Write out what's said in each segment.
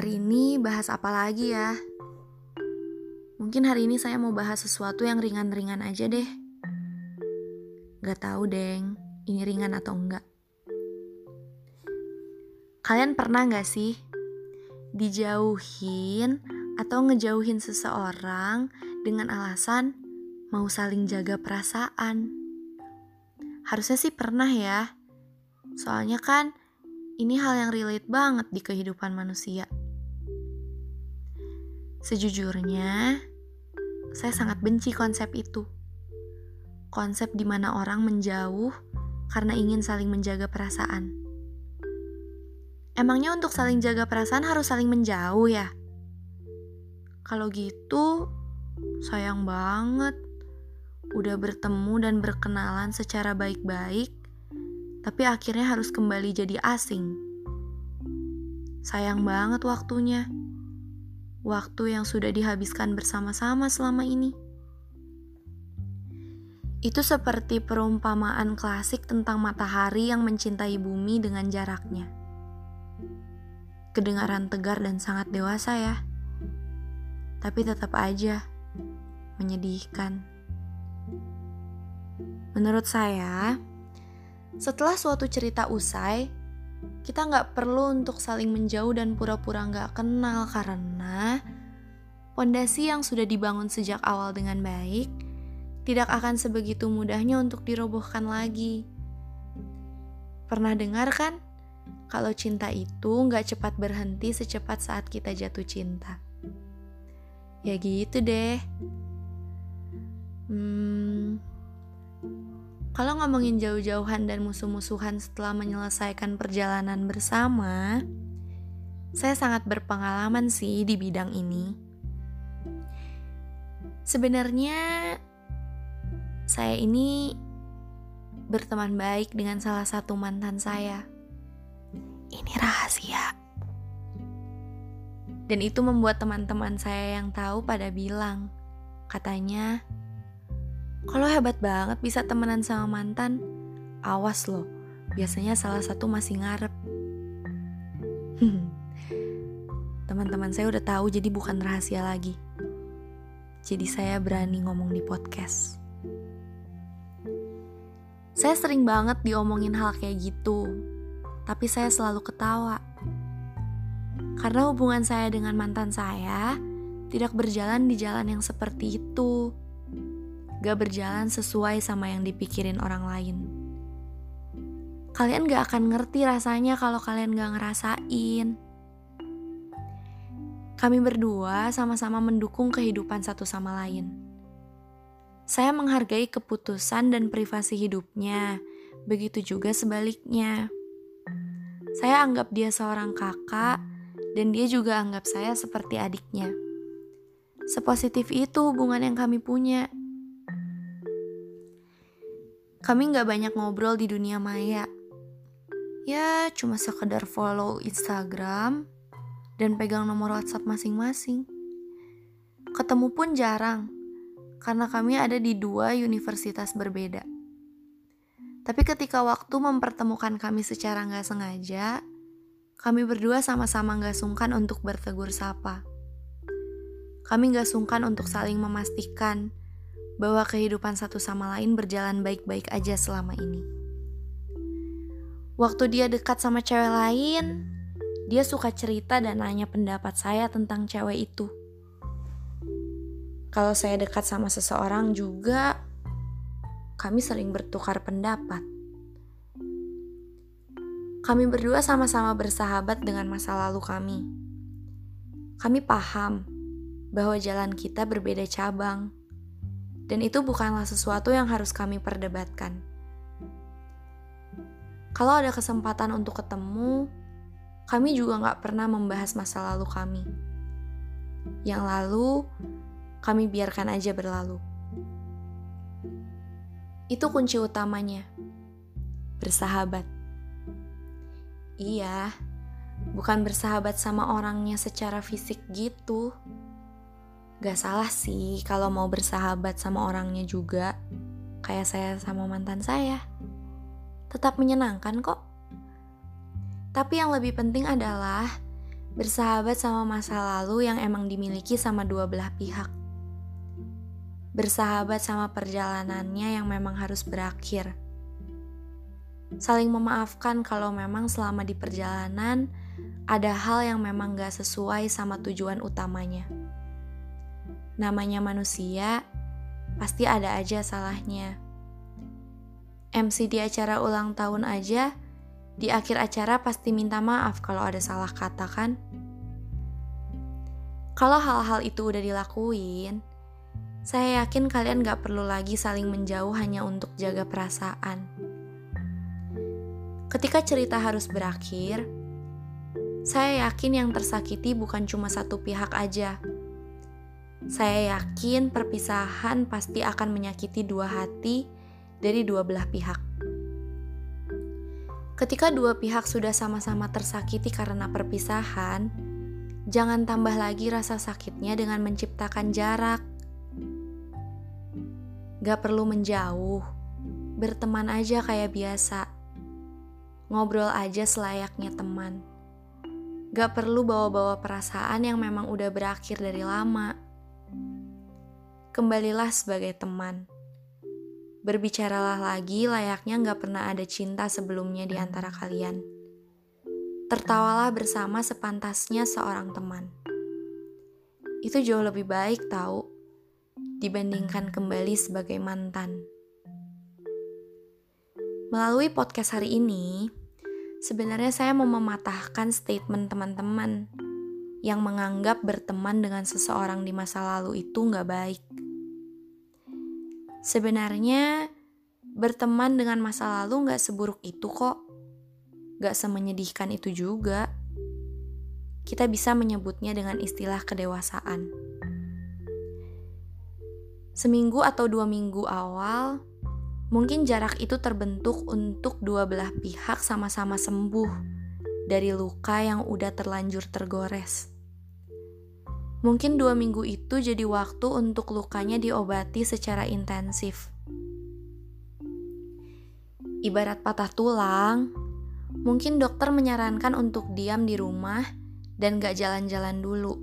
Hari ini bahas apa lagi ya? Mungkin hari ini saya mau bahas sesuatu yang ringan-ringan aja deh. Gak tahu deng, ini ringan atau enggak. Kalian pernah gak sih dijauhin atau ngejauhin seseorang dengan alasan mau saling jaga perasaan? Harusnya sih pernah ya. Soalnya kan ini hal yang relate banget di kehidupan manusia. Sejujurnya, saya sangat benci konsep itu. Konsep di mana orang menjauh karena ingin saling menjaga perasaan. Emangnya untuk saling jaga perasaan harus saling menjauh ya? Kalau gitu, sayang banget. Udah bertemu dan berkenalan secara baik-baik, tapi akhirnya harus kembali jadi asing. Sayang banget waktunya. Waktu yang sudah dihabiskan bersama-sama selama ini. Itu seperti perumpamaan klasik tentang matahari yang mencintai bumi dengan jaraknya. Kedengaran tegar dan sangat dewasa ya. Tapi tetap aja menyedihkan. Menurut saya, setelah suatu cerita usai, kita nggak perlu untuk saling menjauh dan pura-pura nggak kenal karena pondasi yang sudah dibangun sejak awal dengan baik tidak akan sebegitu mudahnya untuk dirobohkan lagi. Pernah dengar kan? Kalau cinta itu nggak cepat berhenti secepat saat kita jatuh cinta. Ya gitu deh. Hmm, kalau ngomongin jauh-jauhan dan musuh-musuhan setelah menyelesaikan perjalanan bersama, saya sangat berpengalaman sih di bidang ini. Sebenarnya saya ini berteman baik dengan salah satu mantan saya. Ini rahasia. Dan itu membuat teman-teman saya yang tahu pada bilang, katanya, kalau hebat banget bisa temenan sama mantan, awas loh, biasanya salah satu masih ngarep. Teman-teman saya udah tahu jadi bukan rahasia lagi. Jadi saya berani ngomong di podcast. Saya sering banget diomongin hal kayak gitu, tapi saya selalu ketawa. Karena hubungan saya dengan mantan saya tidak berjalan di jalan yang seperti itu gak berjalan sesuai sama yang dipikirin orang lain. Kalian gak akan ngerti rasanya kalau kalian gak ngerasain. Kami berdua sama-sama mendukung kehidupan satu sama lain. Saya menghargai keputusan dan privasi hidupnya, begitu juga sebaliknya. Saya anggap dia seorang kakak, dan dia juga anggap saya seperti adiknya. Sepositif itu hubungan yang kami punya. Kami nggak banyak ngobrol di dunia maya. Ya, cuma sekedar follow Instagram dan pegang nomor WhatsApp masing-masing. Ketemu pun jarang, karena kami ada di dua universitas berbeda. Tapi ketika waktu mempertemukan kami secara nggak sengaja, kami berdua sama-sama nggak sungkan untuk bertegur sapa. Kami nggak sungkan untuk saling memastikan bahwa kehidupan satu sama lain berjalan baik-baik aja selama ini. Waktu dia dekat sama cewek lain, dia suka cerita dan nanya pendapat saya tentang cewek itu. Kalau saya dekat sama seseorang juga, kami sering bertukar pendapat. Kami berdua sama-sama bersahabat dengan masa lalu kami. Kami paham bahwa jalan kita berbeda cabang dan itu bukanlah sesuatu yang harus kami perdebatkan. Kalau ada kesempatan untuk ketemu, kami juga nggak pernah membahas masa lalu kami. Yang lalu, kami biarkan aja berlalu. Itu kunci utamanya. Bersahabat. Iya, bukan bersahabat sama orangnya secara fisik gitu. Gak salah sih kalau mau bersahabat sama orangnya juga, kayak saya sama mantan saya. Tetap menyenangkan kok. Tapi yang lebih penting adalah Bersahabat sama masa lalu yang emang dimiliki sama dua belah pihak. Bersahabat sama perjalanannya yang memang harus berakhir. Saling memaafkan kalau memang selama di perjalanan ada hal yang memang gak sesuai sama tujuan utamanya. Namanya manusia, pasti ada aja salahnya. MC di acara ulang tahun aja di akhir acara pasti minta maaf kalau ada salah kata kan? Kalau hal-hal itu udah dilakuin, saya yakin kalian gak perlu lagi saling menjauh hanya untuk jaga perasaan. Ketika cerita harus berakhir, saya yakin yang tersakiti bukan cuma satu pihak aja. Saya yakin perpisahan pasti akan menyakiti dua hati dari dua belah pihak. Ketika dua pihak sudah sama-sama tersakiti karena perpisahan, jangan tambah lagi rasa sakitnya dengan menciptakan jarak. Gak perlu menjauh, berteman aja kayak biasa. Ngobrol aja selayaknya teman. Gak perlu bawa-bawa perasaan yang memang udah berakhir dari lama. Kembalilah sebagai teman Berbicaralah lagi layaknya nggak pernah ada cinta sebelumnya di antara kalian. Tertawalah bersama sepantasnya seorang teman. Itu jauh lebih baik tahu dibandingkan kembali sebagai mantan. Melalui podcast hari ini, sebenarnya saya mau mematahkan statement teman-teman yang menganggap berteman dengan seseorang di masa lalu itu nggak baik. Sebenarnya berteman dengan masa lalu gak seburuk itu kok. Gak semenyedihkan itu juga. Kita bisa menyebutnya dengan istilah kedewasaan. Seminggu atau dua minggu awal, mungkin jarak itu terbentuk untuk dua belah pihak sama-sama sembuh dari luka yang udah terlanjur tergores. Mungkin dua minggu itu jadi waktu untuk lukanya diobati secara intensif. Ibarat patah tulang, mungkin dokter menyarankan untuk diam di rumah dan gak jalan-jalan dulu.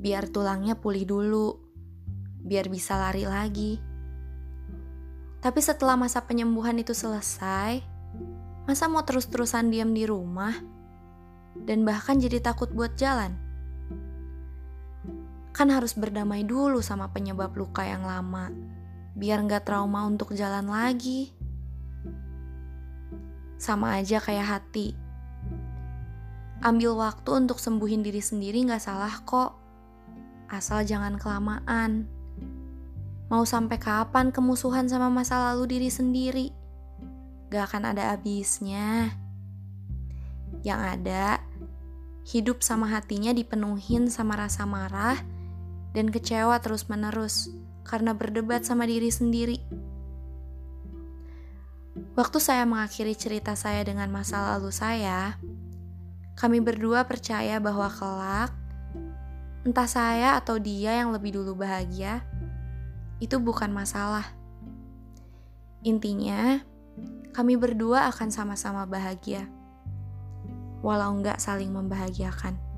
Biar tulangnya pulih dulu, biar bisa lari lagi. Tapi setelah masa penyembuhan itu selesai, masa mau terus-terusan diam di rumah dan bahkan jadi takut buat jalan? Kan harus berdamai dulu sama penyebab luka yang lama, biar nggak trauma untuk jalan lagi. Sama aja kayak hati. Ambil waktu untuk sembuhin diri sendiri nggak salah kok. Asal jangan kelamaan. Mau sampai kapan kemusuhan sama masa lalu diri sendiri? Gak akan ada habisnya. Yang ada, hidup sama hatinya dipenuhin sama rasa marah, dan kecewa terus-menerus karena berdebat sama diri sendiri. Waktu saya mengakhiri cerita saya dengan masa lalu saya, kami berdua percaya bahwa kelak, entah saya atau dia yang lebih dulu bahagia, itu bukan masalah. Intinya, kami berdua akan sama-sama bahagia, walau nggak saling membahagiakan.